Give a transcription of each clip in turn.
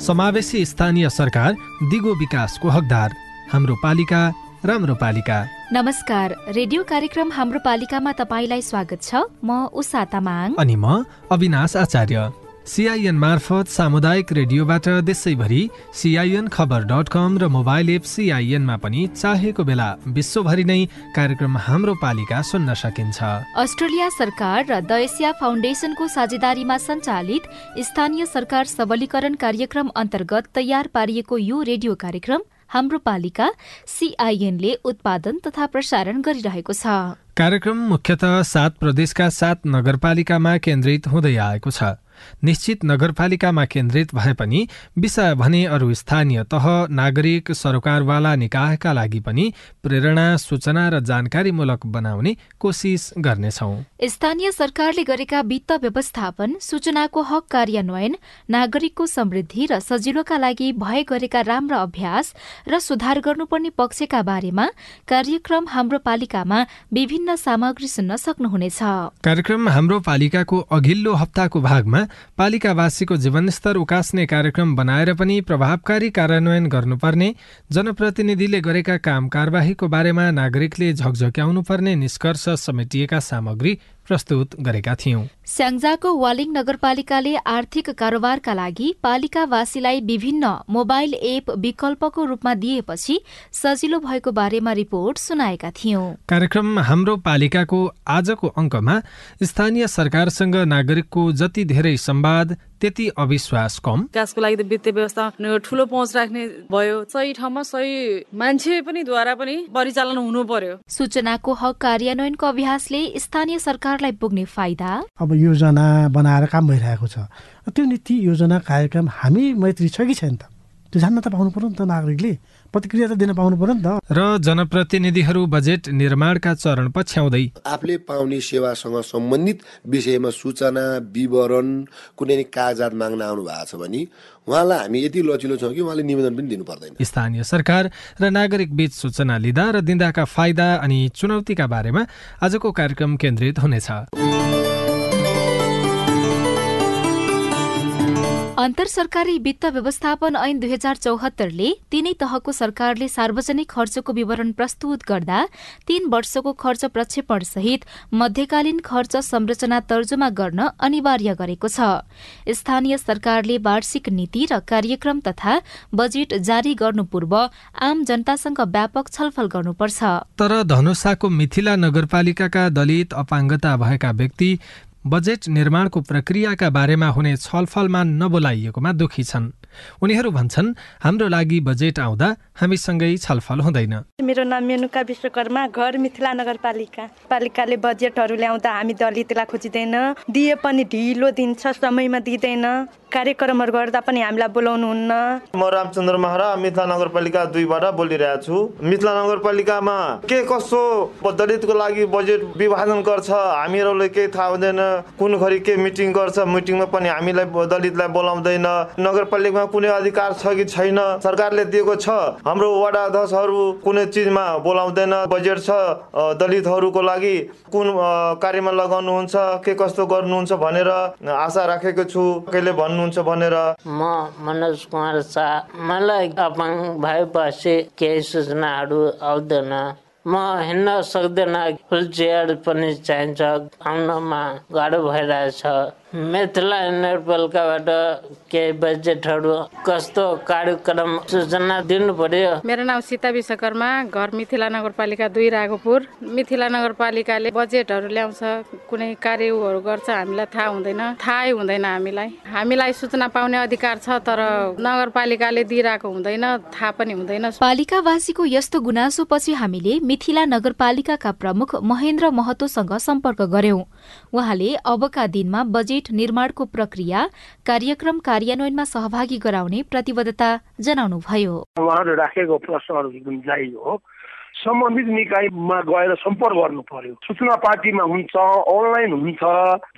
समावेशी स्थानीय सरकार दिगो विकासको हकदार। हाम्रो पालिका राम्रो पालिका। नमस्कार रेडियो कार्यक्रम हाम्रो पालिकामा तपाईँलाई स्वागत छ। म उषा तामाङ। अनि म अविनाश आचार्य। सिआइएन मार्फत सामुदायिक रेडियोबाट देशैभरि सिआइएन खबर डट कम र मोबाइल एप सिआइएनमा पनि चाहेको बेला विश्वभरि नै कार्यक्रम हाम्रो पालिका सुन्न सकिन्छ। अस्ट्रेलिया सरकार र द एसिया फाउन्डेसनको साझेदारीमा सञ्चालित स्थानीय सरकार सबलीकरण कार्यक्रम अन्तर्गत तयार पारिएको यो रेडियो कार्यक्रम हाम्रो पालिका सिआइएनले उत्पादन तथा प्रसारण गरिरहेको छ। कार्यक्रम मुख्यत सात प्रदेशका सात नगरपालिकामा केन्द्रित हुँदै आएको छ। निश्चित नगरपालिकामा केन्द्रित भए पनि विषय भने अरू स्थानीय तह नागरिक सरकारवाला निकायका लागि पनि प्रेरणा सूचना र जानकारीमूलक बनाउने कोसिस गर्नेछौ। स्थानीय सरकारले गरेका वित्त व्यवस्थापन सूचनाको हक कार्यान्वयन नागरिकको समृद्धि र सजिलोका लागि भए गरेका राम्रा अभ्यास र सुधार गर्नुपर्ने पक्षका बारेमा कार्यक्रम हाम्रो पालिकामा विभिन्न सामग्री सुन्न सक्नुहुनेछ। कार्यक्रम हाम्रो पालिकाको अघिल्लो हप्ताको भागमा पालिकावासीको जीवनस्तर उकास्ने कार्यक्रम बनाएर पनि प्रभावकारी कार्यान्वयन गर्नुपर्ने जनप्रतिनिधिले गरेका काम कारवाहीको बारेमा नागरिकले झकझक्याउनु पर्ने निष्कर्ष समेटिएका सामग्री प्रस्तुत गरेका थियौं। स्याङ्जाको वालिङ नगरपालिकाले आर्थिक कारोबारका लागि पालिकावासीलाई विभिन्न मोबाइल एप विकल्पको रूपमा दिएपछि सजिलो भएको बारेमा रिपोर्ट सुनाएका थियौं। कार्यक्रम हाम्रो पालिकाको आजको अङ्कमा स्थानीय सरकारसँग नागरिकको जति धेरै संवाद त्यति अविश्वास कम। विकासको लागि त वित्तीय व्यवस्था ठुलो पहुँच राख्ने भयो। सही ठाउँमा सही मान्छे पनि द्वारा पनि परिचालन हुनु पर्यो। सूचनाको हक कार्यान्वयनको अभ्यासले स्थानीय सरकारलाई पुग्ने फाइदा? अब योजना बनाएर काम भइरहेको छ। त्यो नीति योजना कार्यक्रम हामी मैत्री छ कि छैन त। त्यो जान्न त पाउनु पर्यो नि त नागरिकले। प्रतिक्रिया त दिन पाउनु पर्यो नि त। र जनप्रतिनिधिहरू बजेट निर्माणका चरण पछ्याउँदै। आफूले पाउने सेवासँग सम्बन्धित विषयमा सूचना विवरण कुनै कागजात माग्न आउनु भएको छ भने उहाँलाई हामी यति लचिलो छौँ कि उहाँले निवेदन पनि दिनु पर्दैन स्थानीय सरकार र नागरिक बीच सूचना लिँदा र दिँदाका फाइदा अनि चुनौतीका बारेमा आजको कार्यक्रम केन्द्रित हुनेछ। अन्तर सरकारी वित्त व्यवस्थापन ऐन दुई हजार चौहत्तरले तीनै तहको सरकारले सार्वजनिक खर्चको विवरण प्रस्तुत गर्दा तीन वर्षको खर्च प्रक्षेपण सहित मध्यकालीन खर्च संरचना तर्जुमा गर्न अनिवार्य गरेको छ। स्थानीय सरकारले वार्षिक नीति र कार्यक्रम तथा बजेट जारी गर्नु पूर्व आम जनतासँग व्यापक छलफल गर्नुपर्छ। तर धनुषाको मिथिला नगरपालिकाका दलित अपाङ्गता भएका व्यक्ति बजेट निर्माणको प्रक्रियाका बारेमा हुने छलफलमा नबोलाइएकोमा दुखी छन्। उनीहरू भन्छन् हाम्रो लागि बजेट आउँदा हामीसँगै छलफल हुँदैन। मेरो नाम मेनुका विश्वकर्मा घर मिथिला नगरपालिका। पालिकाले बजेटहरू ल्याउँदा हामी दलितलाई खोजिँदैन दिए पनि ढिलो दिन्छ समयमा दिँदैन। कार्यक्रमहरू गर्दा पनि हामीलाई बोलाउनुहुन्न। म रामचन्द्र महरा मिथिला नगरपालिका दुईबाट बोलिरहेको छु। मिथिला नगरपालिकामा के कसो दलितको लागि बजेट विभाजन गर्छ हामीहरूले केही थाहा हुँदैन। कुन घरि के मिटिङ गर्छ मिटिङमा पनि हामीलाई दलितलाई बोलाउँदैन। नगरपालिकामा कुनै अधिकार छ कि छैन? सरकारले दिएको छ। हाम्रो वडा अध्यक्षहरू कुनै चिजमा बोलाउँदैन। बजेट छ दलितहरूको लागि कुन कार्यमा लगाउनुहुन्छ के कस्तो गर्नुहुन्छ भनेर आशा राखेको छु। कहिले भन्नुहुन्छ भनेर। म मनोज कुमार शाह। मलाई अपाङ भएपछि केही सूचनाहरू आउँदैन। म हिँड्न सक्दैन। फुल चेयर पनि चाहिन्छ। आउनमा गाह्रो भइरहेछ। मिथिला नगरपालिकाबाट केही बजेटहरू कस्तो कार्यक्रम सूचना दिनु पर्यो मेरो नाम सीता विश्वकर्मा घर मिथिला नगरपालिका दुई राघोपुर। मिथिला नगरपालिकाले बजेटहरू ल्याउँछ कुनै कार्यहरू गर्छ हामीलाई थाहा हुँदैन। थाहै हुँदैन हामीलाई। हामीलाई सूचना पाउने अधिकार छ तर नगरपालिकाले दिइरहेको हुँदैन थाहा पनि हुँदैन। पालिकावासीको यस्तो गुनासोपछि हामीले मिथिला नगरपालिकाका प्रमुख महेन्द्र महतोसँग सम्पर्क गर्यौं। उहाँले अबका दिनमा बजेट निर्माणको प्रक्रिया कार्यक्रम कार्यान्वयनमा सहभागी गराउने प्रतिबद्धता जनाउनुभयो। सम्बन्धित निकायमा गएर सम्पर्क गर्नु पर्यो। सूचना पार्टीमा हुन्छ अनलाइन हुन्छ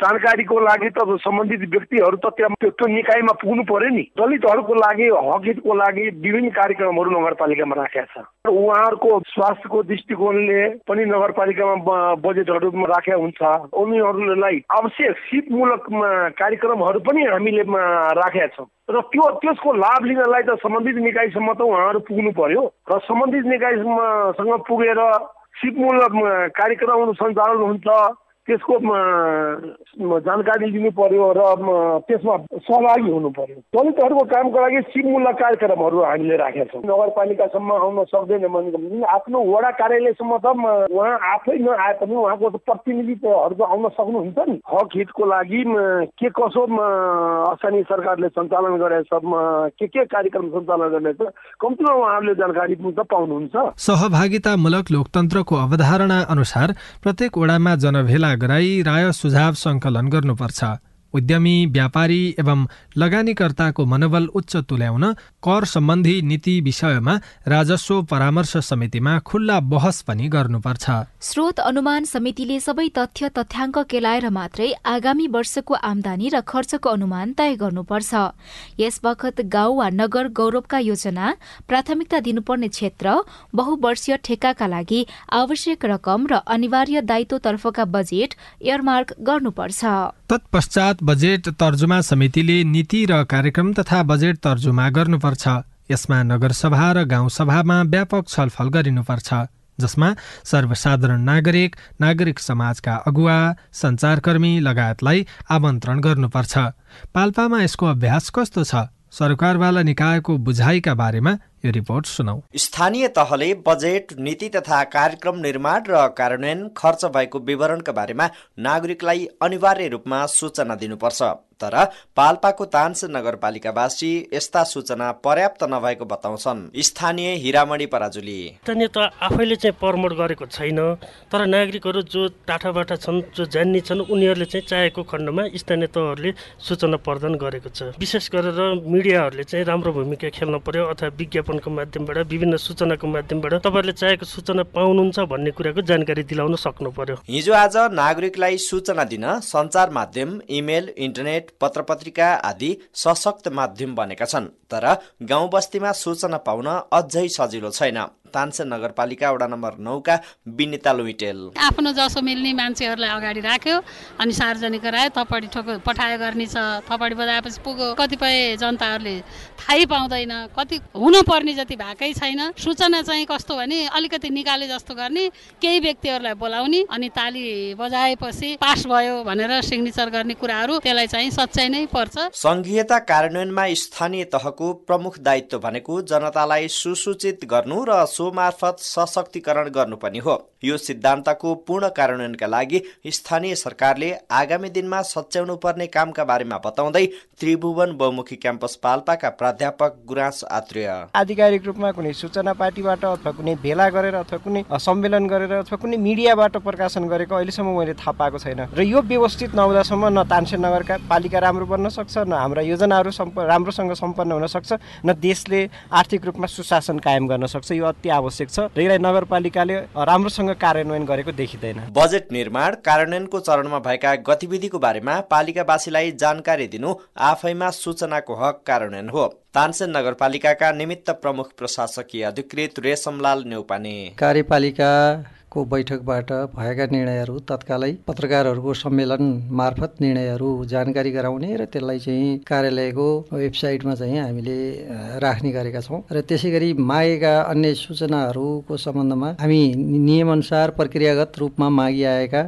जानकारीको लागि त सम्बन्धित व्यक्तिहरू त त्यहाँ त्यो निकायमा पुग्नु पर्यो नि। दलितहरूको लागि हक हितको लागि विभिन्न कार्यक्रमहरू नगरपालिकामा राखेका छ उहाँहरूको स्वास्थ्यको दृष्टिकोणले पनि नगरपालिकामा बजेटहरू राखेका हुन्छ। उनीहरूलाई आवश्यक सिपमूलक कार्यक्रमहरू पनि हामीले राखेका छौँ। र त्यो त्यसको लाभ लिनलाई त सम्बन्धित निकायसम्म त उहाँहरू पुग्नु पर्यो। र सम्बन्धित निकायसँग पुगेर सिपमूलक कार्यक्रमहरू सञ्चालन हुन्छ। त्यसको जानकारी लिनु पर्यो र त्यसमा सहभागी हुनु पर्यो दलितहरूको कामको लागि सिपमूलक कार्यक्रमहरू हामीले राखेका छौँ। नगरपालिकासम्म आउन सक्दैन भने आफ्नो वडा कार्यालयसम्म त उहाँ आफै नआए पनि उहाँको प्रतिनिधित्वहरू त आउन सक्नुहुन्छ नि। हक हितको लागि के कसो स्थानीय सरकारले सञ्चालन गरेछ के के कार्यक्रम सञ्चालन गर्नेछ कम्तीमा उहाँहरूले जानकारी त पाउनुहुन्छ। सहभागितामूलक लोकतन्त्रको अवधारणा अनुसार प्रत्येक वडामा जनभेला गराई राय सुझाव सङ्कलन गर्नुपर्छ। उद्यमी व्यापारी एवं लगानीकर्ताको मनोबल उच्च तुल्याउन कर सम्बन्धी नीति विषयमा राजस्व परामर्श समितिमा खुल्ला बहस पनि गर्नुपर्छ। स्रोत अनुमान समितिले सबै तथ्य तथ्याङ्क केलाएर मात्रै आगामी वर्षको आमदानी र खर्चको अनुमान तय गर्नुपर्छ। यस बखत गाउँ वा नगर गौरवका योजना प्राथमिकता दिनुपर्ने क्षेत्र बहुवर्षीय ठेक्काका लागि आवश्यक रकम र अनिवार्य दायित्वतर्फका बजेट एयरमार्क गर्नुपर्छ। तत्पश्चात बजेट तर्जुमा समितिले नीति र कार्यक्रम तथा बजेट तर्जुमा गर्नुपर्छ। यसमा नगरसभा र गाउँसभामा व्यापक छलफल गरिनुपर्छ जसमा सर्वसाधारण नागरिक नागरिक समाजका अगुवा सञ्चारकर्मी लगायतलाई आमन्त्रण गर्नुपर्छ। पाल्पामा यसको अभ्यास कस्तो छ? सरकारवाला निकायको बुझाइका बारेमा यो रिपोर्ट सुनौ स्थानीय तहले बजेट नीति तथा कार्यक्रम निर्माण र कार्यान्वयन खर्च भएको विवरणका बारेमा नागरिकलाई अनिवार्य रूपमा सूचना दिनुपर्छ। तर पाल्पाको तान्स नगरपालिकावासी यस्ता सूचना पर्याप्त नभएको बताउँछन्। स्थानीय हिरामणि पराजुली। स्थानीय त आफैले चाहिँ प्रमोट गरेको छैन तर नागरिकहरू जो टाठाबाटा छन् जो जान्ने छन् उनीहरूले चाहिँ चाहेको खण्डमा स्थानीय तहहरूले सूचना प्रदान गरेको छ। विशेष गरेर मिडियाहरूले चाहिँ राम्रो भूमिका खेल्न पर्यो अथवा विज्ञापनको माध्यमबाट विभिन्न सूचनाको माध्यमबाट तपाईँहरूले चाहेको सूचना पाउनुहुन्छ भन्ने कुराको जानकारी दिलाउन सक्नु पर्यो हिजो आज नागरिकलाई सूचना दिन सञ्चार माध्यम इमेल इन्टरनेट पत्र पत्रिका आदि सशक्त माध्यम बनेका छन्। तर गाउँ बस्तीमा सूचना पाउन अझै सजिलो छैन। तानसेन नगरपालिका वडा नम्बर नौका विनिता लुइटेल। आफ्नो जसो मिल्ने मान्छेहरूलाई अगाडि राख्यो अनि सार्वजनिक गरायो थपडी ठोको पठायो गर्ने छ थपडी बजाएपछि पुगो कतिपय जनताहरूले थाहै पाउँदैन। कति हुनुपर्ने जति भएकै छैन। सूचना चाहिँ कस्तो भने अलिकति निकाले जस्तो गर्ने केही व्यक्तिहरूलाई बोलाउने अनि ताली बजाएपछि पास भयो भनेर सिग्नेचर गर्ने कुराहरू त्यसलाई चाहिँ सच्याइ नै पर्छ। सङ्घीयता कार्यान्वयनमा स्थानीय तहको प्रमुख दायित्व भनेको जनतालाई सुसूचित गर्नु र सो मार्फत सशक्तिकरण गर्नुपर्ने हो। यो सिद्धान्तको पूर्ण कार्यान्वयनका लागि स्थानीय सरकारले आगामी दिनमा सच्याउनु पर्ने कामका बारेमा बताउँदै त्रिभुवन बहुमुखी क्याम्पस पाल्पाका प्राध्यापक गुराँस आत्रेय। आधिकारिक रूपमा कुनै सूचना पार्टीबाट अथवा कुनै भेला गरेर अथवा कुनै सम्मेलन गरेर अथवा कुनै मिडियाबाट प्रकाशन गरेको अहिलेसम्म मैले थाहा पाएको छैन। र यो व्यवस्थित नहुँदासम्म न तानसेन नगरका पालिका राम्रो बन्न सक्छ न हाम्रा योजनाहरू राम्रोसँग सम्पन्न हुन सक्छ न देशले आर्थिक रूपमा सुशासन कायम गर्न सक्छ। यो अति आवश्यक छ र यसलाई नगरपालिकाले राम्रोसँग कार्यान्वयन गरेको देखिँदैन। बजेट निर्माण कार्यान्वयनको चरणमा भएका गतिविधिको बारेमा पालिकावासीलाई जानकारी दिनु आफैमा सूचनाको हक कार्यान्वयन हो। तानसेन नगरपालिकाका निमित्त प्रमुख प्रशासकीय अधिकृत रेशमलाल नेउपाने। कार्यपालिका को बैठकबाट भएका निर्णयहरू तत्कालै पत्रकारहरूको सम्मेलन मार्फत निर्णयहरू जानकारी गराउने र त्यसलाई चाहिँ कार्यालयको वेबसाइटमा चाहिँ हामीले राख्ने गरेका छौँ। र त्यसै गरी मागेका अन्य सूचनाहरूको सम्बन्धमा हामी नियमअनुसार प्रक्रियागत रूपमा मागिआएका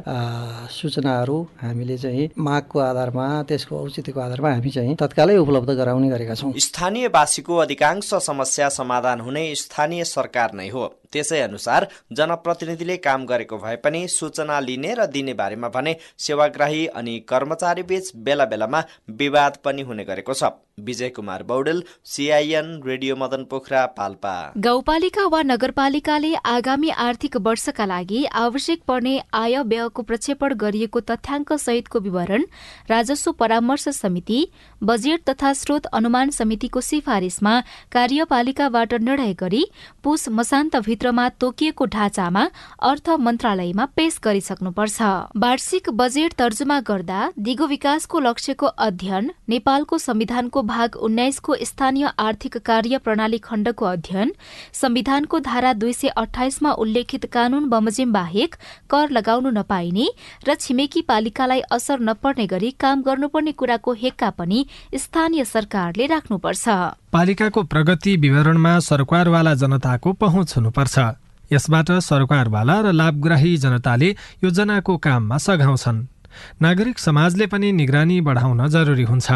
सूचनाहरू हामीले चाहिँ मागको आधारमा त्यसको औचित्यको आधारमा हामी चाहिँ तत्कालै उपलब्ध गराउने गरेका छौँ। स्थानीयवासीको अधिकांश समस्या समाधान हुने स्थानीय सरकार नै हो। त्यसै अनुसार जनप्रतिनिधिले काम गरेको भए पनि सूचना लिने र दिने बारेमा भने सेवाग्राही अनि कर्मचारी बीच बेला बेलामा विवाद पनि हुने गरेको छ। Bijay Kumar Baudel CIN radio Madan Pokhara Palpa. गाउँपालिका वा नगरपालिकाले आगामी आर्थिक वर्षका लागि आवश्यक पर्ने आय व्ययको प्रक्षेपण गरिएको तथ्याङ्क सहितको विवरण राजस्व परामर्श समिति बजेट तथा स्रोत अनुमान समितिको सिफारिसमा कार्यपालिकाबाट निर्णय गरी पुस मसान्तभित्र भित्रमा तोकिएको ढाँचामा अर्थ मन्त्रालयमा पेश गरिसक्नुपर्छ। वार्षिक बजेट तर्जुमा गर्दा दिगो विकासको लक्ष्यको अध्ययन नेपालको संविधानको भाग उन्नाइसको स्थानीय आर्थिक कार्य प्रणाली खण्डको अध्ययन संविधानको धारा दुई सय अठाइसमा उल्लेखित कानून बमोजिम बाहेक कर लगाउनु नपाइने र छिमेकी पालिकालाई असर नपर्ने गरी काम गर्नुपर्ने कुराको हेक्का पनि स्थानीय सरकारले राख्नुपर्छ। पालिकाको प्रगति विवरणमा सरकारवाला जनताको पहुँच हुनुपर्छ। यसबाट सरकारवाला र लाभग्राही जनताले योजनाको काममा सघाउँछन्। नागरिक समाजले पनि निगरानी बढाउन जरुरी हुन्छ।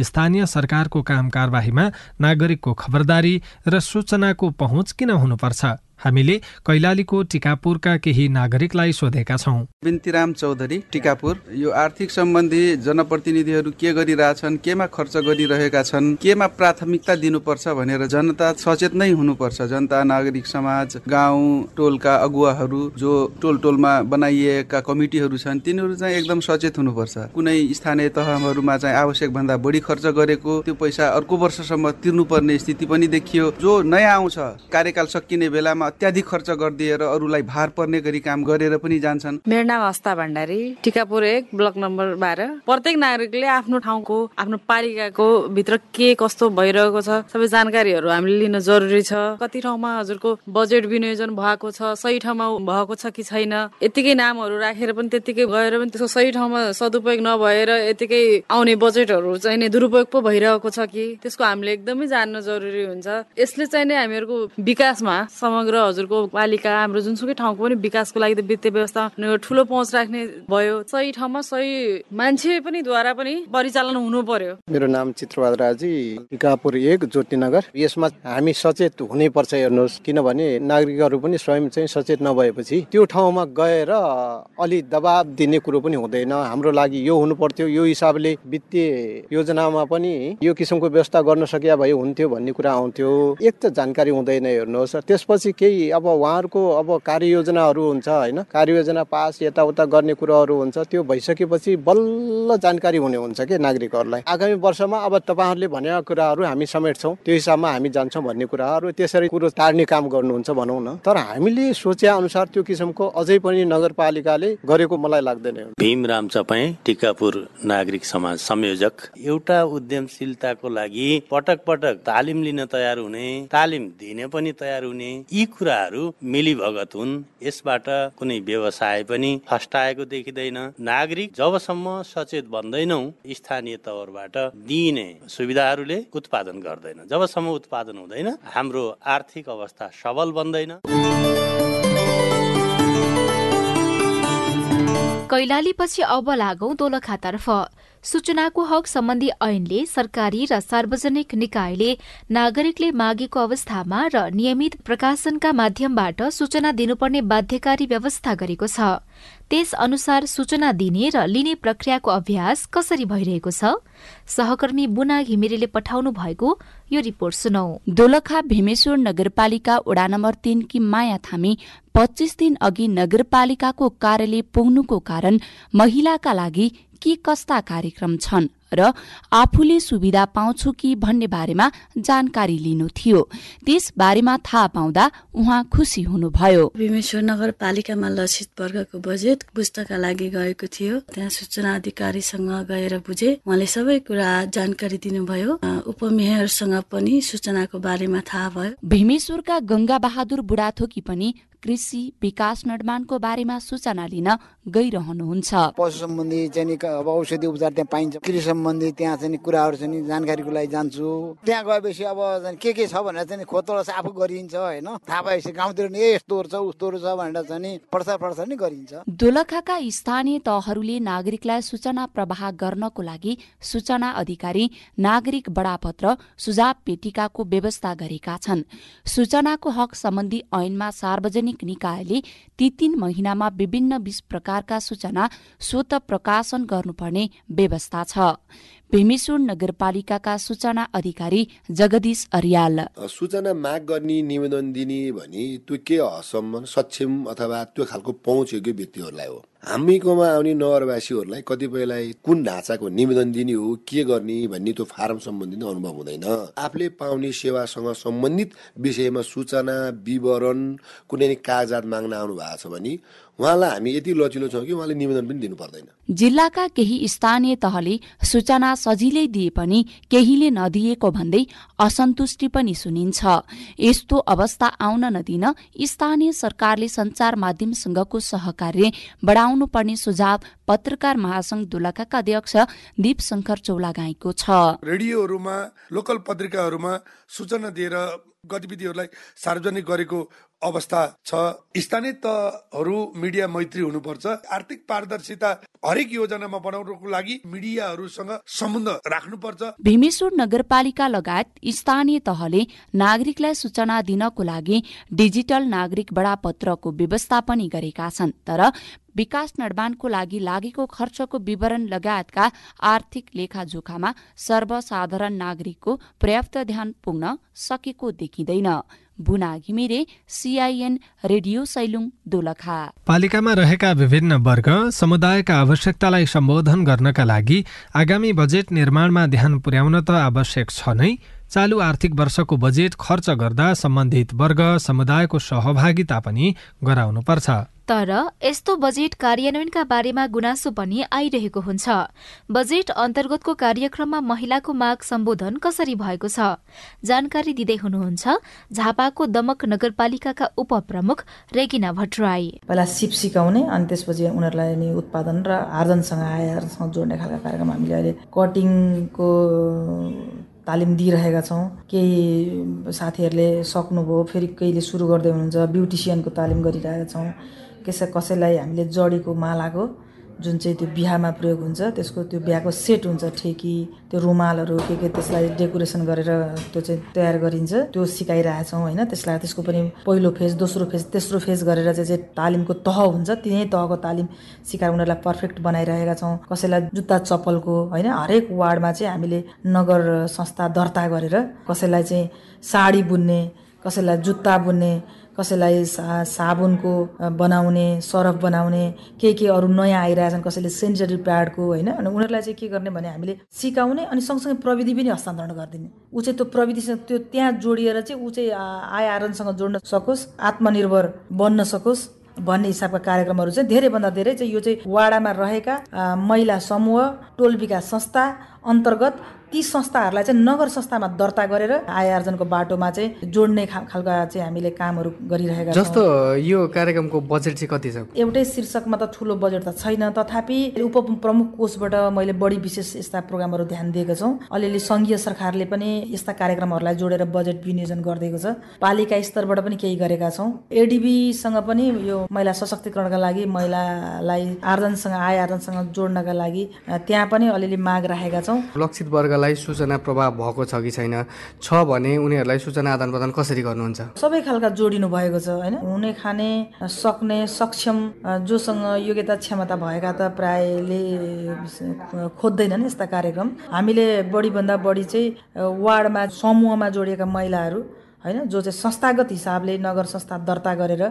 स्थानीय सरकारको काम कारवाहीमा नागरिकको खबरदारी र सूचनाको पहुँच किन हुनुपर्छ? हामीले कैलालीको टिकापुरका केही नागरिकलाई सोधेका छौँ। बिन्तीराम चौधरी टिकापुर। यो आर्थिक सम्बन्धी जनप्रतिनिधिहरू के गरिरहेछन् केमा खर्च गरिरहेका छन् केमा प्राथमिकता दिनुपर्छ भनेर जनता सचेत नै हुनुपर्छ। जनता नागरिक समाज गाउँ टोलका अगुवाहरू जो टोल टोलमा बनाइएका कमिटीहरू छन् तिनीहरू चाहिँ एकदम सचेत हुनुपर्छ। कुनै स्थानीय तहहरूमा चाहिँ आवश्यक भन्दा बढी खर्च गरेको त्यो पैसा अर्को वर्षसम्म तिर्नुपर्ने स्थिति पनि देखियो। जो नयाँ आउँछ कार्यकाल सकिने बेलामा अत्याधिक खर्च गरिदिएर अरूलाई भार पर्ने गरी काम गरेर पनि जान्छन्। मेरो नाम हस्ता भण्डारी। टिकापुर एक ब्लक नम्बर बाह्र। प्रत्येक नागरिकले आफ्नो ठाउँको आफ्नो पालिकाको भित्र के कस्तो भइरहेको छ सबै जानकारीहरू हामीले लिन जरुरी छ। कति ठाउँमा हजुरको बजेट विनियोजन भएको छ सही ठाउँमा भएको छ कि छैन यतिकै नामहरू राखेर पनि त्यतिकै गएर पनि त्यसको सही ठाउँमा सदुपयोग नभएर यतिकै आउने बजेटहरू चाहिँ दुरुपयोग पो भइरहेको छ कि त्यसको हामीले एकदमै जान्न जरुरी हुन्छ। यसले चाहिँ नै हामीहरूको विकासमा समग्र हजुरको पालिका हाम्रो जुनसुकै ठाउँको पनि विकासको लागि त वित्तीय व्यवस्था ठुलो पहुँच राख्ने भयो। सही ठाउँमा सही मान्छे पनि द्वारा पनि परिचालन हुनु पर्यो। मेरो नाम चित्रबहादुर राजी टिकापुर एक ज्योतिनगर। यसमा हामी सचेत हुनै पर्छ हेर्नुहोस् किनभने नागरिकहरू पनि स्वयं चाहिँ सचेत नभएपछि त्यो ठाउँमा गएर अलि दबाब दिने कुरो पनि हुँदैन। हाम्रो लागि यो हुनु पर्थ्यो यो हिसाबले वित्तीय योजनामा पनि यो किसिमको व्यवस्था गर्न सकिया भए हुन्थ्यो भन्ने कुरा आउँथ्यो। एक त जानकारी हुँदैन हेर्नुहोस् त्यसपछि के अब उहाँहरूको अब कार्ययोजनाहरू हुन्छ होइन? कार्ययोजना पास यताउता गर्ने कुराहरू हुन्छ त्यो भइसकेपछि बल्ल जानकारी हुने हुन्छ कि नागरिकहरूलाई? आगामी वर्षमा अब तपाईँहरूले भनेका कुराहरू हामी समेट्छौँ त्यो हिसाबमा हामी जान्छौँ भन्ने कुराहरू त्यसरी कुरो टार्ने काम गर्नुहुन्छ भनौँ न। तर हामीले सोचे अनुसार त्यो किसिमको अझै पनि नगरपालिकाले गरेको मलाई लाग्दैन भीमराम चपाई टिकापुर नागरिक समाज संयोजक। एउटा उद्यमशीलताको लागि पटक पटक तालिम लिन तयार हुने तालिम दिने पनि तयार हुने यी कुराहरू मिलीभगत हुन्। यसबाट कुनै व्यवसाय पनि फस्टाएको देखिँदैन। नागरिक जबसम्म सचेत बन्दैनौ स्थानीय तवरबाट दिइने सुविधाहरूले उत्पादन गर्दैन। जबसम्म उत्पादन हुँदैन हाम्रो आर्थिक अवस्था सबल बन्दैन। कैलालीपछि अब लागौं दोलखातर्फ सूचनाको हक सम्बन्धी ऐनले सरकारी र सार्वजनिक निकायले नागरिकले मागेको अवस्थामा र नियमित प्रकाशनका माध्यमबाट सूचना दिनुपर्ने बाध्यकारी व्यवस्था गरेको छ। त्यस अनुसार सूचना दिने र लिने प्रक्रियाको अभ्यास कसरी भइरहेको छ? सहकर्मी बुना घिमिरेले पठाउनु भएको यो रिपोर्ट सुनौ। दोलखा भीमेश्वर नगरपालिका वडा नम्बर तीनकी माया थामी पच्चिस दिन अघि नगरपालिकाको कार्यालय पुग्नुको कारण महिलाका लागि के कस्ता कार्यक्रम छन्? र आफूले सुविधा पाउँछु कि भन्ने बारेमा जानकारी लिनु थियो। त्यस बारेमा थाहा पाउँदा उहाँ खुसी हुनुभयो। भीमेश्वर नगरपालिकामा लक्षित वर्गको बजेट बुझ्नका लागि गएको थियो। त्यहाँ सूचना अधिकारीसँग गएर बुझे उहाँले सबै कुरा जानकारी दिनुभयो। उपमेयरसँग पनि सूचनाको बारेमा थाहा भयो। भीमेश्वरका गंगा बहादुर बुढाथोकी पनि कृषि विकास निर्माणको बारेमा सूचना लिन गइरहनुहुन्छ। पशु सम्बन्धी चाहिँ अब औषधि उपचार त्यहाँ पाइन्छ। कृषि सम्बन्धी त्यहाँ चाहिँ कुराहरू चाहिँ जानकारीको लागि जान्छु। त्यहाँ गएपछि अब के के छ भनेर चाहिँ खोतोड आफू गरिन्छ होइन? थाहा भएपछि गाउँतिर नि यस्तोहरू छ उस्तोहरू छ भनेर चाहिँ प्रचार प्रसार नै गरिन्छ। दोलखाका स्थानीय तहहरूले नागरिकलाई सूचना प्रवाह गर्नको लागि सूचना अधिकारी नागरिक बडापत्र सुझाव पेटिकाको व्यवस्था गरेका छन्। सूचनाको हक सम्बन्धी ऐनमा सार्वजनिक निकायले ती तीन महिनामा विभिन्न बीस प्रकारका सूचना स्वत प्रकाशन गर्नुपर्ने व्यवस्था छ। भीमेश्वर नगरपालिकाका सूचना अधिकारी जगदीश अरियाल। सूचना माग गर्ने निवेदन दिने भने त्यो के हदसम्म सक्षम अथवा त्यो खालको पहुँच योग्य व्यक्तिहरूलाई हो। हामीकोमा आउने नगरवासीहरूलाई कतिपयलाई कुन ढाँचाको निवेदन दिने हो के गर्ने भन्ने त्यो फारम सम्बन्धित अनुभव हुँदैन। आफूले पाउने सेवासँग सम्बन्धित विषयमा सूचना विवरण कुनै कागजात माग्न आउनु भएको छ भने उहाँलाई हामी यति लचिलो छौँ कि उहाँले निवेदन पनि दिनु पर्दैन जिल्लाका केही स्थानीय तहले सूचना सजिलै दिए पनि केहीले नदिएको भन्दै असन्तुष्टि पनि सुनिन्छ। यस्तो अवस्था आउन नदिन स्थानीय सरकारले संचार माध्यमसँगको सहकार्य बढाउनु पर्ने सुझाव पत्रकार महासंघ दोलखाका अध्यक्ष दीप शङ्कर चौलागाईको छ। रेडियोहरूमा लोकल पत्रिकाहरूमा सूचना दिएर गतिविधिहरूलाई सार्वजनिक गरेको अवस्था छ। स्थानीय तहहरू मिडिया मैत्री हुनुपर्छ। आर्थिक पारदर्शिता हरेक योजनामा बनाउनको लागि मिडियाहरूसँग सम्बन्ध राख्नुपर्छ। भीमेश्वर नगरपालिका लगायत स्थानीय तहले नागरिकलाई सूचना दिनको लागि डिजिटल नागरिक बडापत्रको व्यवस्था पनि गरेका छन्। तर विकास निर्माणको लागि लागेको खर्चको विवरण लगायतका आर्थिक लेखाजोखामा सर्वसाधारण नागरिकको पर्याप्त ध्यान पुग्न सकेको देखिँदैन। Buna Ghimire CIN radio Sailung Dolakha. पालिकामा रहेका विभिन्न वर्ग समुदायका आवश्यकतालाई सम्बोधन गर्नका लागि आगामी बजेट निर्माणमा ध्यान पुर्याउन त आवश्यक छ नै चालु आर्थिक वर्षको बजेट खर्च गर्दा सम्बन्धित वर्ग समुदायको सहभागिता पनि गराउनुपर्छ। तर यस्तो बजेट कार्यान्वयनका बारेमा गुनासो पनि आइरहेको हुन्छ। बजेट अन्तर्गतको कार्यक्रममा महिलाको माग सम्बोधन कसरी भएको छ? जानकारी दिँदै हुनुहुन्छ झापाको दमक नगरपालिकाका उपप्रमुख रेगिना भट्टराई। पहिला सिप सिकाउने अनि त्यसपछि उनीहरूलाई उत्पादन र आर्जनसँग आयसँग जोड्ने खालका कार्यक्रम हामीले अहिले कटिङको तालिम दिइरहेका छौँ। केही साथीहरूले सक्नुभयो फेरि केहीले सुरु गर्दै हुनुहुन्छ ब्युटिसियनको तालिम गरिरहेका छौँ। कसै कसैलाई हामीले जडीको मालाको जुन चाहिँ त्यो बिहामा प्रयोग हुन्छ त्यसको त्यो बिहाको सेट हुन्छ ठेकी त्यो रुमालहरू के के त्यसलाई डेकोरेसन गरेर त्यो चाहिँ तयार गरिन्छ त्यो सिकाइरहेछौँ होइन। त्यसलाई त्यसको पनि पहिलो फेज दोस्रो फेज तेस्रो फेज गरेर चाहिँ चाहिँ तालिमको तह हुन्छ तिनै तहको तालिम सिकाएर उनीहरूलाई पर्फेक्ट बनाइरहेका छौँ। कसैलाई जुत्ता चप्पलको होइन हरेक वार्डमा चाहिँ हामीले नगर संस्था दर्ता गरेर कसैलाई चाहिँ साडी बुन्ने कसैलाई जुत्ता बुन्ने कसैलाई सा साबुनको बनाउने सरफ बनाउने के के अरू नयाँ आइरहेछन् कसैले सेनिटरी प्याडको होइन? अनि उनीहरूलाई चाहिँ के गर्ने भने हामीले सिकाउने अनि सँगसँगै प्रविधि पनि हस्तान्तरण गरिदिने। ऊ चाहिँ त्यो प्रविधिसँग त्यो त्यहाँ जोडिएर चाहिँ ऊ चाहिँ आय आर्जनसँग जोड्न सकोस् आत्मनिर्भर बन्न सकोस् भन्ने हिसाबका कार्यक्रमहरू चाहिँ धेरैभन्दा धेरै चाहिँ यो चाहिँ वाडामा रहेका महिला समूह टोल विकास संस्था अन्तर्गत ती संस्थाहरूलाई चाहिँ नगर संस्थामा दर्ता गरेर आय आर्जनको बाटोमा चाहिँ जोड्ने खालका चाहिँ हामीले कामहरू गरिरहेका छौँ। जस्तो यो कार्यक्रमको बजेट चाहिँ कति छ? एउटै शीर्षकमा त ठुलो बजेट त छैन। तथापि उप प्रमुख कोषबाट मैले बढी विशेष यस्ता प्रोग्रामहरू ध्यान दिएको छौँ। अलिअलि सङ्घीय सरकारले पनि यस्ता कार्यक्रमहरूलाई जोडेर बजेट विनियोजन गरिदिएको छ। पालिका स्तरबाट पनि केही गरेका छौँ। एडिबीसँग पनि यो महिला सशक्तिकरणका लागि महिलालाई आर्जनसँग आय आर्जनसँग जोड्नका लागि त्यहाँ पनि अलिअलि माग राखेका छौँ। लक्षित वर्ग वर्गलाई सूचना प्रभाव भएको छ कि छैन? छ भने उनीहरूलाई सूचना आदान प्रदान कसरी गर्नुहुन्छ? सबै खालका जोडिनु भएको छ होइन? हुने खाने सक्ने सक्षम जोसँग योग्यता क्षमता भएका त प्रायले खोज्दैनन् यस्ता कार्यक्रम। हामीले बढीभन्दा बढी चाहिँ वार्डमा समूहमा जोडिएका महिलाहरू होइन जो चाहिँ संस्थागत हिसाबले नगर संस्था दर्ता गरेर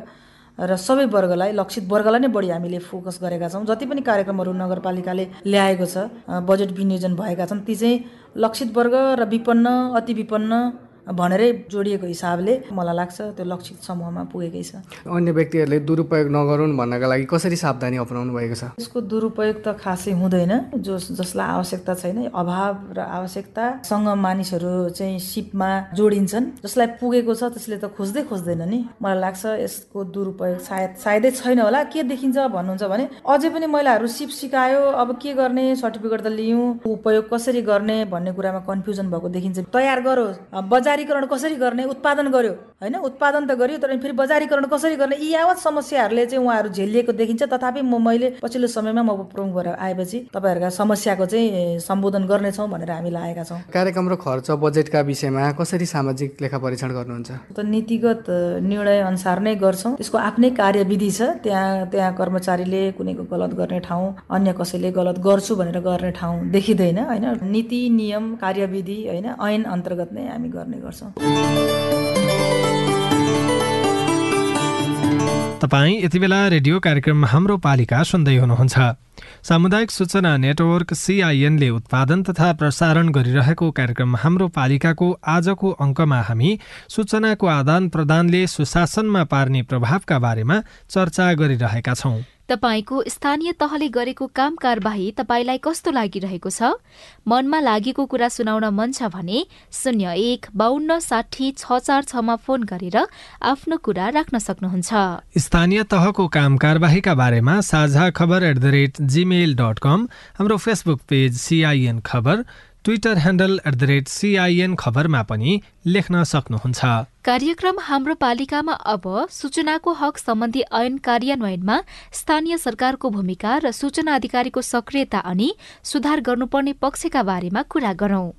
र सबै वर्गलाई लक्षित वर्गलाई नै बढी हामीले फोकस गरेका छौँ। जति पनि कार्यक्रमहरू नगरपालिकाले ल्याएको छ बजेट विनियोजन भएका छन् ती चाहिँ लक्षित वर्ग र विपन्न अति विपन्न भनेरै जोडिएको हिसाबले मलाई लाग्छ त्यो लक्षित समूहमा पुगेकै छ। अन्य व्यक्तिहरूले दुरुपयोग नगरून् भन्नका लागि कसरी सावधानी अपनाउनु भएको छ? यसको दुरुपयोग त खासै हुँदैन जो जसलाई आवश्यकता छैन। अभाव र आवश्यकतासँग मानिसहरू चाहिँ सिपमा जोडिन्छन्। जसलाई पुगेको छ त्यसले त खोज्दै खोज्दैन नि। मलाई लाग्छ यसको दुरुपयोग सायद सायदै छैन होला। के देखिन्छ भन्नुहुन्छ भने अझै पनि महिलाहरू सिप सिकायो अब के गर्ने सर्टिफिकेट त लियौँ उपयोग कसरी गर्ने भन्ने कुरामा कन्फ्युजन भएको देखिन्छ। तयार गरोस्। बजार बजारीकरण कसरी गर्ने उत्पादन गर्यो? होइन उत्पादन त गर्यो तर फेरि बजारीकरण कसरी गर्ने? यी यावत समस्याहरूले चाहिँ उहाँहरू झेलिएको देखिन्छ। तथापि म मैले पछिल्लो समयमा म प्रमुख भएर आएपछि तपाईँहरूका समस्याको चाहिँ सम्बोधन गर्नेछौँ भनेर हामी लागेका छौँ। कार्यक्रम र खर्च बजेटका विषयमा कसरी सामाजिक लेखा परीक्षण गर्नुहुन्छ? त नीतिगत निर्णय अनुसार नै गर्छौँ। त्यसको आफ्नै कार्यविधि छ। त्यहाँ त्यहाँ कर्मचारीले कुनैको गलत गर्ने ठाउँ अन्य कसैले गलत गर्छु भनेर गर्ने ठाउँ देखिँदैन होइन? नीति नियम कार्यविधि होइन? ऐन अन्तर्गत नै हामी गर्ने गर्छौँ। तपाईँ यति बेला रेडियो कार्यक्रम हाम्रो पालिका सुन्दै हुनुहुन्छ। सामुदायिक सूचना नेटवर्क सिआइएनले उत्पादन तथा प्रसारण गरिरहेको कार्यक्रम हाम्रो पालिकाको आजको अङ्कमा हामी सूचनाको आदान प्रदानले सुशासनमा पार्ने प्रभावका बारेमा चर्चा गरिरहेका छौं। तपाईँको स्थानीय तहले गरेको काम कारबाही तपाईँलाई कस्तो लागिरहेको छ? मनमा लागेको कुरा सुनाउन मन छ भने शून्य एक बाहन्न साठी छ चार छमा फोन गरेर आफ्नो कुरा राख्न सक्नुहुन्छ। स्थानीय तहको काम कारबाहीका बारेमा साझा खबर at the rate Gmail dot com हाम्रो फेसबुक पेज सिआइएन खबर Twitter handle at the rate CIN खबरमा पनि लेख्न सक्नुहुन्छ। कार्यक्रम हाम्रो पालिकामा अब सूचनाको हक सम्बन्धी ऐन कार्यान्वयनमा स्थानीय सरकारको भूमिका र सूचना अधिकारीको सक्रियता अनि सुधार गर्नुपर्ने पक्षका बारेमा कुरा गरौं।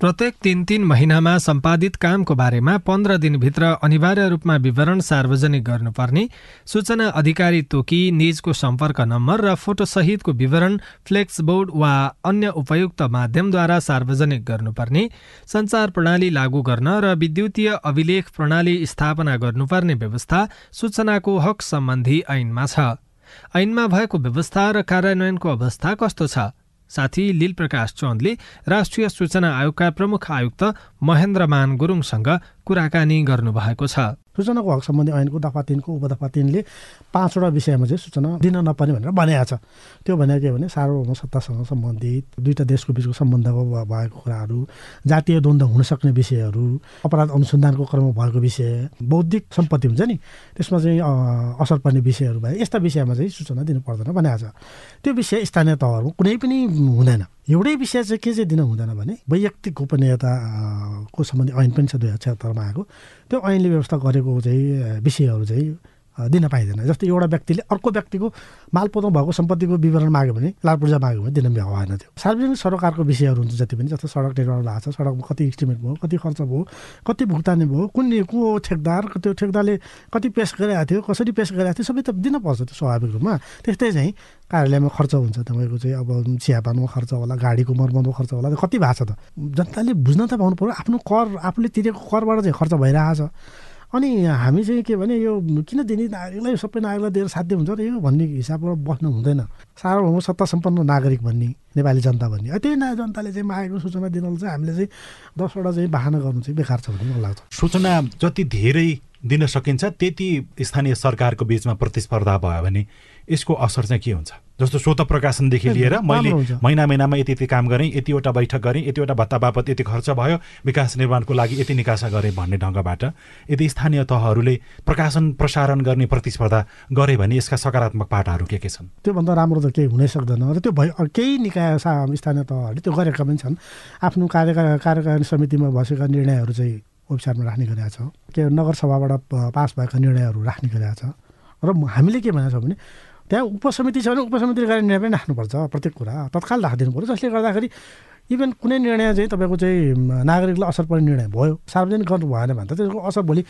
प्रत्येक तीन तीन महिनामा सम्पादित कामको बारेमा पन्ध्र दिनभित्र अनिवार्य रूपमा विवरण सार्वजनिक गर्नुपर्ने सूचना अधिकारी तोकी निजको सम्पर्क नम्बर र फोटोसहितको विवरण फ्लेक्स बोर्ड वा अन्य उपयुक्त माध्यमद्वारा सार्वजनिक गर्नुपर्ने सञ्चार प्रणाली लागू गर्न र विद्युतीय अभिलेख प्रणाली स्थापना गर्नुपर्ने व्यवस्था सूचनाको हक सम्बन्धी ऐनमा छ। ऐनमा भएको व्यवस्था र कार्यान्वयनको अवस्था कस्तो छ? साथी लील प्रकाश चन्दले राष्ट्रिय सूचना आयोगका प्रमुख आयुक्त महेन्द्रमान गुरुङसँग कुराकानी गर्नुभएको छ। सूचनाको हक सम्बन्धी ऐनको दफा तिनको उपदफा तिनले पाँचवटा विषयमा चाहिँ सूचना दिन नपर्ने भनेर भनेको छ। त्यो भनेको के भने सार्वभौम सत्तासँग सम्बन्धित दुईवटा देशको बिचको सम्बन्धको भएको कुराहरू जातीय द्वन्द्व हुन सक्ने विषयहरू अपराध अनुसन्धानको क्रममा भएको विषय बौद्धिक सम्पत्ति हुन्छ नि त्यसमा चाहिँ असर पर्ने विषयहरू भए यस्ता विषयमा चाहिँ सूचना दिनु पर्दैन भनेको छ। त्यो विषय स्थानीय तहहरूमा कुनै पनि हुँदैन। एउटै विषय चाहिँ के चाहिँ दिन हुँदैन भने वैयक्तिक गोपनीयताको सम्बन्धी ऐन पनि छ दुई हजार छत्तरमा आएको। त्यो ऐनले व्यवस्था गरेको चाहिँ विषयहरू चाहिँ दिन पाइँदैन। जस्तै एउटा व्यक्तिले अर्को व्यक्तिको मालपोतो भएको सम्पत्तिको विवरण माग्यो भने लाल पूर्जा माग्यो भने दिन भएन थियो सार्वजनिक सरकारको विषयहरू हुन्छ जति पनि जस्तो सडक निर्माण भएको छ सडकमा कति इस्टिमेट भयो कति खर्च भयो कति भुक्तानी भयो कुन को ठेकदार त्यो ठेकदारले कति पेस गरिरहेको थियो कसरी पेस गरिरहेको थियो सबै त दिनपर्छ त्यो स्वाभाविक रूपमा। त्यस्तै चाहिँ कार्यालयमा खर्च हुन्छ तपाईँको चाहिँ अब चियापानमा खर्च होला गाडीको मर्मतमा खर्च होला कति भएको छ त। जनताले बुझ्न त पाउनु पऱ्यो आफ्नो कर आफूले तिरेको करबाट चाहिँ खर्च भइरहेको छ। अनि हामी चाहिँ के भने यो किन दिने नागरिकलाई सबै नागरिकलाई दिएर साध्य हुन्छ र यो भन्ने हिसाबबाट बस्नु हुँदैन। सार्वभौम सत्ता सम्पन्न नागरिक भन्ने नेपाली जनता भन्ने। त्यही नयाँ जनताले चाहिँ मागेको सूचना दिनलाई चाहिँ हामीले चाहिँ दसवटा चाहिँ बाहना गर्नु चाहिँ बेकार छ भन्ने मलाई लाग्छ। सूचना जति धेरै दिन सकिन्छ त्यति स्थानीय सरकारको बिचमा प्रतिस्पर्धा भयो भने यसको असर चाहिँ के हुन्छ? जस्तो स्वत प्रकाशनदेखि लिएर मैले महिना महिनामा यति यति काम गरेँ यतिवटा बैठक गरेँ यतिवटा भत्ता बापत यति खर्च भयो विकास निर्माणको लागि यति निकासा गरेँ भन्ने ढङ्गबाट यदि स्थानीय तहहरूले प्रकाशन प्रसारण गर्ने प्रतिस्पर्धा गरे भने यसका सकारात्मक पाटाहरू के के छन्? त्योभन्दा राम्रो त केही हुनै सक्दैन। र त्यो भइ केही निकाय स्थानीय तहहरूले त्यो गरेका पनि छन्। आफ्नो कार्य कार्यकारिणी समितिमा बसेका निर्णयहरू चाहिँ वेबसाइटमा राख्ने गरेका छ। के नगरसभाबाट पास भएका निर्णयहरू राख्ने गरेका छ। र हामीले के भनेको छ भने त्यहाँ उपसमिति छ भने उपसमितिले गर्ने निर्णय पनि राख्नुपर्छ प्रत्येक कुरा। तत्काल राखिदिनु पऱ्यो जसले गर्दाखेरि इभन कुनै निर्णय चाहिँ तपाईँको चाहिँ नागरिकलाई असर पर्ने निर्णय भयो। सार्वजनिक गर्नु भएन भने त त्यसको असर भोलि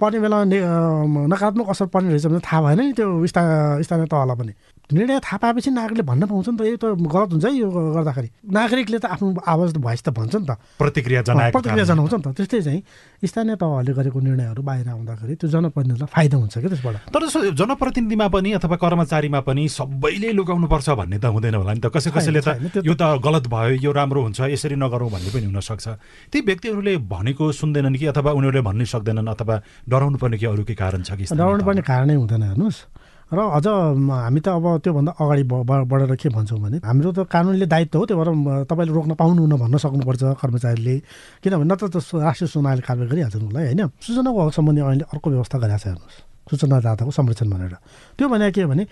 पर्ने बेला नकारात्मक असर पर्ने रहेछ भने थाहा भएन नि त्यो स्थानीय तहलाई पनि। निर्णय थाहा पाएपछि नागरिकले भन्न पाउँछ नि त यो त गलत हुन्छ है यो गर्दाखेरि। नागरिकले त आफ्नो आवाज भोइस त भन्छ नि त। प्रतिक्रिया जनाएको प्रतिक्रिया जनाउँछ नि त। त्यस्तै चाहिँ स्थानीय तहहरूले गरेको निर्णयहरू बाहिर आउँदाखेरि त्यो जनप्रतिनिधिलाई फाइदा हुन्छ कि त्यसबाट। तर जनप्रतिनिधिमा पनि अथवा कर्मचारीमा पनि सबैले लुकाउनुपर्छ भन्ने त हुँदैन होला नि त। कसै कसैले त यो त गलत भयो यो राम्रो हुन्छ यसरी नगरौँ भन्ने पनि हुनसक्छ। ती व्यक्तिहरूले भनेको सुन्दैनन् कि अथवा उनीहरूले भन्नै सक्दैनन् अथवा डराउनु पर्ने कि अरू केही कारण छ कि डराउनु पर्ने कारणै हुँदैन हेर्नुहोस्। र अझ हामी त अब त्योभन्दा अगाडि बढेर के भन्छौँ भने हाम्रो त कानुनले दायित्व हो त्यो भएर तपाईँले रोक्न पाउनुहुन्न भन्न सक्नुपर्छ कर्मचारीले। किनभने न त राष्ट्रिय सूचनाले कारवाही गरिहाल्छ उसलाई होइन? सूचनाको हक सम्बन्धी अहिले अर्को व्यवस्था गरेको छ हेर्नुहोस् सूचनादाताको संरक्षण भनेर। त्यो भने के भने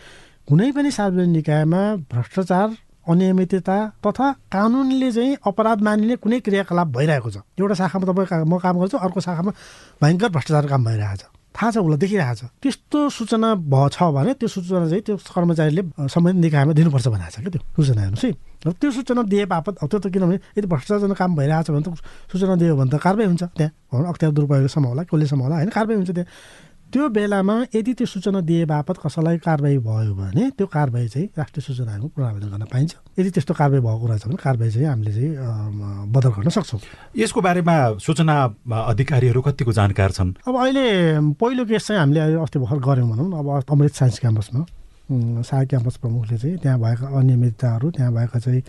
कुनै पनि सार्वजनिक निकायमा भ्रष्टाचार अनियमितता तथा कानुनले चाहिँ अपराध मानिने कुनै क्रियाकलाप भइरहेको छ। एउटा शाखामा तपाईँ म काम गर्छु अर्को शाखामा भयङ्कर भ्रष्टाचार काम भइरहेको छ। थाहा छ उसलाई देखिरहेको छ। त्यस्तो सूचना छ भने त्यो सूचना चाहिँ त्यो कर्मचारीले सम्बन्धित निकायमा दिनुपर्छ भनेको छ क्या त्यो सूचना हेर्नुहोस् है। र त्यो सूचना दिए बापत त्यो त किनभने यदि भ्रष्टाचार काम भइरहेको छ भने त सूचना दियो भने त कारवाही हुन्छ त्यहाँ। अख्तियार दुरुपयोगसम्म होला कसलेसम्म होला होइन कारवाही हुन्छ त्यहाँ। त्यो बेलामा यदि त्यो सूचना दिए बापत कसैलाई कारवाही भयो भने त्यो कारवाही चाहिँ राष्ट्रिय सूचना आयोगमा पुनरावेदन गर्न पाइन्छ। यदि त्यस्तो कारवाही भएको रहेछ भने कारवाही चाहिँ हामीले चाहिँ बदल गर्न सक्छौँ। यसको बारेमा सूचना अधिकारीहरू कतिको जानकार छन्? अब अहिले पहिलो केस चाहिँ हामीले अस्ति भर्खर गऱ्यौँ भनौँ अब अमृत साइन्स क्याम्पसमा। सहायक क्याम्पस प्रमुखले चाहिँ त्यहाँ भएका अनियमितताहरू त्यहाँ भएका चाहिँ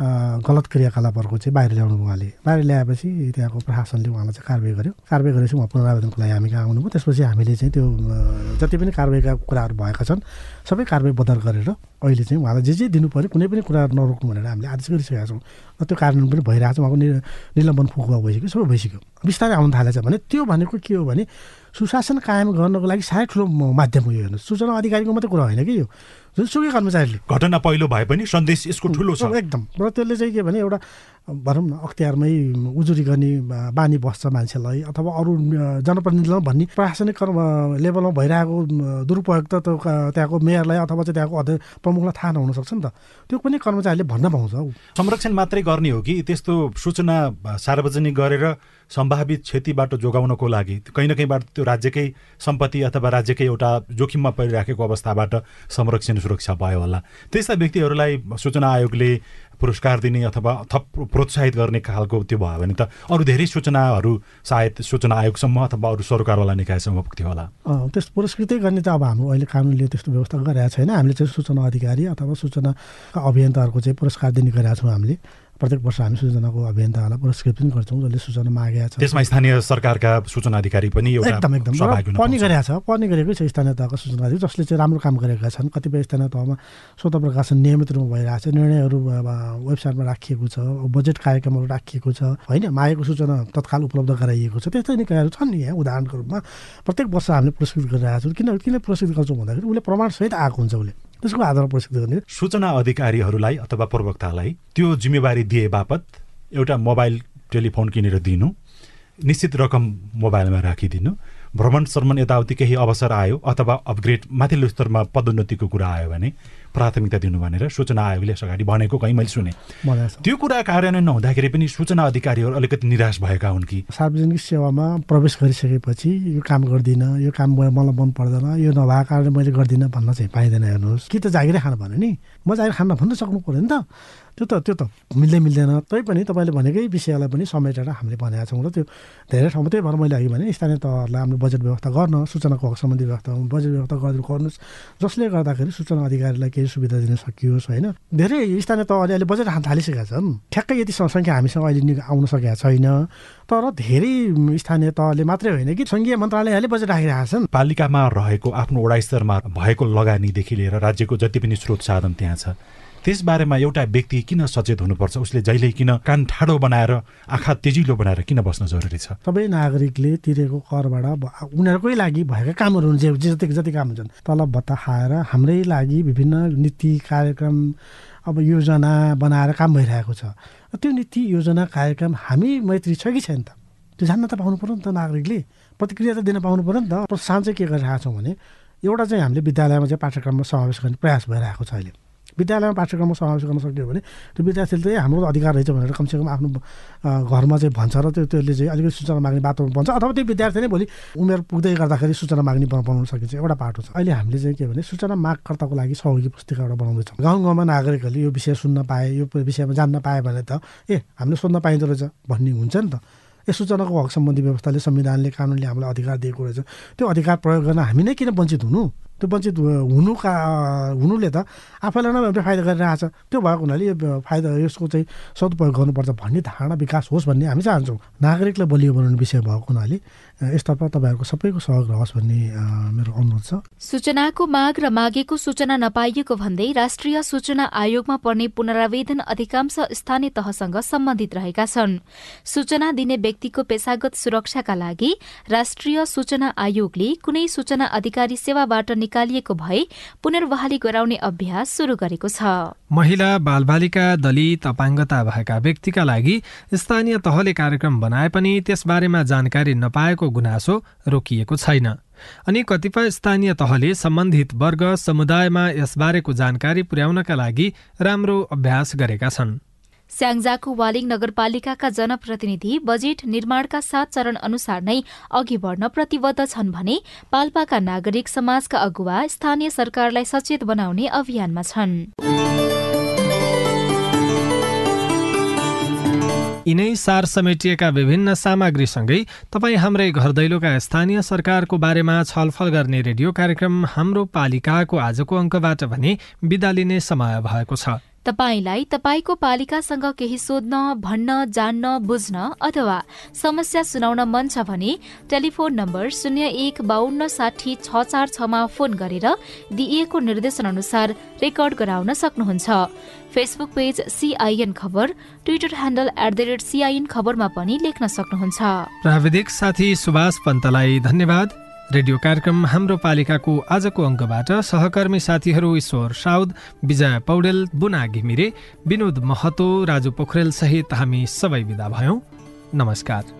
गलत क्रियाकलापहरूको चाहिँ बाहिर ल्याउनु उहाँले। बाहिर ल्याएपछि त्यहाँको प्रशासनले उहाँलाई चाहिँ कारवाही गर्यो। कारवाही गरेपछि उहाँ पुनरावेदनको लागि हामी कहाँ आउनुभयो? त्यसपछि हामीले चाहिँ त्यो जति पनि कारवाहीका कुराहरू भएका छन् सबै कारवाही बदल गरेर अहिले चाहिँ उहाँलाई जे जे दिनु पऱ्यो कुनै पनि कुराहरू नरोक्नु भनेर हामीले आदेश गरिसकेका छौँ। र त्यो कारण पनि भइरहेको छ उहाँको निलम्बन फुकुवा भइसक्यो सबै भइसक्यो। बिस्तारै आउनु थालेछ भने त्यो भनेको के हो भने सुशासन कायम गर्नको लागि साह्रै ठुलो माध्यम हो यो हेर्नु सूचना अधिकारीको मात्रै कुरा होइन कि यो। जुनसुकै कर्मचारीले घटना पहिलो भए पनि सन्देश यसको ठुलो छ। एकदम। र त्यसले चाहिँ के भने एउटा भनौँ न अख्तियारमै उजुरी गर्ने बानी बस्छ मान्छेलाई अथवा अरू जनप्रतिनिधिलाई भन्ने प्रशासनिक कर्म लेभलमा भइरहेको दुरुपयोग त त्यहाँको मेयरलाई अथवा चाहिँ त्यहाँको अध्यक्ष प्रमुखलाई थाहा नहुनसक्छ नि त। त्यो पनि कर्मचारीले भन्न पाउँछ संरक्षण मात्रै गर्ने हो कि त्यस्तो सूचना सार्वजनिक गरेर सम्भावित क्षतिबाट जोगाउनको लागि कहीँ न कहीँबाट त्यो राज्यकै सम्पत्ति अथवा राज्यकै एउटा जोखिममा परिराखेको अवस्थाबाट संरक्षण सुरक्षा भयो होला। त्यस्ता व्यक्तिहरूलाई सूचना आयोगले पुरस्कार दिने अथवा थप प्रोत्साहित गर्ने खालको त्यो भयो भने त अरू धेरै सूचनाहरू सायद सूचना आयोगसम्म अथवा अरू सरकारवाला निकायसम्म पुग्थ्यो होला। त्यस्तो पुरस्कृतै गर्ने त अब हाम्रो अहिले कानुनले त्यस्तो व्यवस्था गरेका छैन। हामीले चाहिँ सूचना अधिकारी अथवा सूचना अभियन्ताहरूको चाहिँ पुरस्कार दिने गरेका छौँ हामीले। प्रत्येक वर्ष हामी सूचनाको अभियन्ताहरूलाई पुरस्कृत पनि गर्छौँ जसले सूचना मागेका छ त्यसमा स्थानीय सरकारका सूचना अधिकारी पनि एकदम एकदम। पनि गरेका छ पनि गरेकै छ स्थानीय तहका सूचना अधिकारी जसले चाहिँ राम्रो काम गरेका छन्। कतिपय स्थानीय तहमा स्वत प्रकाशन नियमित रूपमा भइरहेको छ निर्णयहरू वेबसाइटमा राखिएको छ बजेट कार्यक्रमहरू राखिएको छ होइन? मागेको सूचना तत्काल उपलब्ध गराइएको छ। त्यस्तै निकायहरू छन् नि यहाँ उदाहरणको रूपमा। प्रत्येक वर्ष हामीले पुरस्कृत गरिरहेको छौँ। किन किन पुरस्कृत गर्छौँ भन्दाखेरि उसले प्रमाणसहित आएको हुन्छ उसले। त्यसको आधारमा पुरस्कृत गर्ने। सूचना अधिकारीहरूलाई अथवा प्रवक्तालाई त्यो जिम्मेवारी दिए बापत एउटा मोबाइल टेलिफोन किनेर दिनु निश्चित रकम मोबाइलमा राखिदिनु। भ्रमण श्रमण यताउति केही अवसर आयो अथवा अपग्रेड माथिल्लो स्तरमा पदोन्नतिको कुरा आयो भने प्राथमिकता दिनु भनेर सूचना आयोगले अगाडि भनेको कहीँ मैले सुने। त्यो कुरा कार्यान्वयन नहुँदाखेरि पनि सूचना अधिकारीहरू अलिकति निराश भएका हुन् कि? सार्वजनिक सेवामा प्रवेश गरिसकेपछि यो काम गर्दिनँ यो काम मलाई मन पर्दैन यो नभएको कारणले मैले गर्दिनँ भन्न चाहिँ पाइँदैन हेर्नुहोस्। कि त जागिरै खानु भन्यो नि? म जागिर खान भन्न सक्नु पऱ्यो नि त। त्यो त त्यो त मिल्दै मिल्दैन। तैपनि तपाईँले भनेकै विषयलाई पनि समेटेर हामीले भनेका छौँ र त्यो धेरै ठाउँमा त्यही भएर मैले अघि भने स्थानीय तहहरूलाई हामीले बजेट व्यवस्था गर्न सूचनाको हक सम्बन्धी व्यवस्था बजेट व्यवस्था गरिदिनु गर्नुहोस् जसले गर्दाखेरि सूचना अधिकारीलाई केही सुविधा दिन सकियोस् होइन? धेरै स्थानीय तहले अहिले बजेट हात थालिसकेका छन्। ठ्याक्कै यति सङ्ख्या हामीसँग अहिले आउन सकेका छैन। तर धेरै स्थानीय तहले मात्रै होइन कि सङ्घीय मन्त्रालयहरूले बजेट राखिरहेका छन्। पालिकामा रहेको आफ्नो वडा स्तरमा भएको लगानीदेखि लिएर राज्यको जति पनि स्रोत साधन त्यहाँ छ त्यसबारेमा एउटा व्यक्ति किन सचेत हुनुपर्छ? उसले जहिले किन कान ठाडो बनाएर आँखा तेजिलो बनाएर किन बस्न जरुरी छ? सबै नागरिकले तिरेको करबाट उनीहरूकै लागि भएका कामहरू हुन्छ जति जति काम हुन्छन्। तलब भत्ता खाएर हाम्रै लागि विभिन्न नीति कार्यक्रम अब योजना बनाएर काम भइरहेको छ। त्यो नीति योजना कार्यक्रम हामी मैत्री छ कि छैन त? त्यो जान्न त पाउनु पऱ्यो नि त नागरिकले। प्रतिक्रिया त दिन पाउनु पऱ्यो नि त। प्रोत्साहन चाहिँ के गरिरहेको छौँ भने एउटा चाहिँ हामीले विद्यालयमा चाहिँ पाठ्यक्रममा समावेश गर्ने प्रयास भइरहेको छ अहिले। विद्यालयमा पाठ्यक्रममा समावेश गर्न सक्यो भने त्यो विद्यार्थीले चाहिँ हाम्रो अधिकार रहेछ भनेर कमसेकम आफ्नो घरमा चाहिँ भन्छ र त्यो त्यसले चाहिँ अलिकति सूचना माग्ने वातावरण भन्छ अथवा त्यो विद्यार्थी नै भोलि उमेर पुग्दै गर्दाखेरि सूचना माग्ने बनाउन सकिन्छ। एउटा पाटो छ अहिले हामीले चाहिँ के भने सूचना मागकर्ताको लागि सहयोगी पुस्तिका एउटा बनाउँदैछौँ। गाउँ गाउँमा नागरिकहरूले यो विषय सुन्न पाए यो विषयमा जान्न पाए भने त ए हामीले सोध्न पाइँदो रहेछ भन्ने हुन्छ नि त। यो सूचनाको हक सम्बन्धी व्यवस्थाले संविधानले कानुनले हामीलाई अधिकार दिएको रहेछ। त्यो अधिकार प्रयोग गर्न हामी नै किन वञ्चित हुनु? त्यो वञ्चित हुनुका हुनुले त आफैलाई नै एउटा फाइदा गरिरहेछ। त्यो भएको हुनाले यो फाइदा यसको चाहिँ सदुपयोग गर्नुपर्छ भन्ने धारणा विकास होस् भन्ने हामी चाहन्छौँ। नागरिकलाई बलियो बनाउने विषय भएको हुनाले यसतर्फ तपाईँहरूको सबैको सहयोग रहोस् भन्ने मेरो अनुरोध छ। सूचनाको माग र मागेको सूचना नपाइएको भन्दै राष्ट्रिय सूचना आयोगमा पर्ने पुनरावेदन अधिकांश स्थानीय तहसँग सम्बन्धित रहेका छन्। सूचना दिने व्यक्तिको पेसागत सुरक्षाका लागि राष्ट्रिय सूचना आयोगले कुनै सूचना अधिकारी सेवाबाट निकालिएको भए पुनर्वहाली गराउने अभ्यास शुरू गरेको छ। महिला बालबालिका दलित अपाङ्गता भएका व्यक्तिका लागि स्थानीय तहले कार्यक्रम बनाए पनि त्यसबारेमा जानकारी नपाएको गुनासो रोकिएको छैन। अनि कतिपय स्थानीय तहले सम्बन्धित वर्ग समुदायमा यसबारेको जानकारी पुर्याउनका लागि राम्रो अभ्यास गरेका छन्। स्याङ्जाको वालिङ नगरपालिकाका जनप्रतिनिधि बजेट निर्माणका सात चरण अनुसार नै अघि बढ्न प्रतिबद्ध छन् भने पाल्पाका नागरिक समाजका अगुवा स्थानीय सरकारलाई सचेत बनाउने अभियानमा छन्। यिनै सार समेटिएका विभिन्न सामग्रीसँगै तपाईँ हाम्रै घर दैलोका स्थानीय सरकारको बारेमा छलफल गर्ने रेडियो कार्यक्रम हाम्रो पालिकाको आजको अङ्कबाट भने बिदा लिने समय भएको छ। तपाईँलाई तपाईँको पालिकासँग केही सोध्न भन्न जान्न बुझ्न अथवा समस्या सुनाउन मन छ भने टेलिफोन नम्बर शून्य एक बाहन्न साठी छ चार छमा फोन गरेर दिइएको निर्देशन अनुसार रेकर्ड गराउन सक्नुहुन्छ। फेसबुक पेज सिआइएन खबर Twitter handle at the rate CIN खबरमा पनि लेख्न सक्नुहुन्छ। प्राविधिक साथी सुभाष पन्तलाई धन्यवाद। रेडियो कार्यक्रम हाम्रो पालिकाको आजको अङ्कबाट सहकर्मी साथीहरू ईश्वर साउद विजय पौडेल बुना घिमिरे विनोद महतो राजु पोखरेल सहित हामी सबै विदा भयौँ। नमस्कार।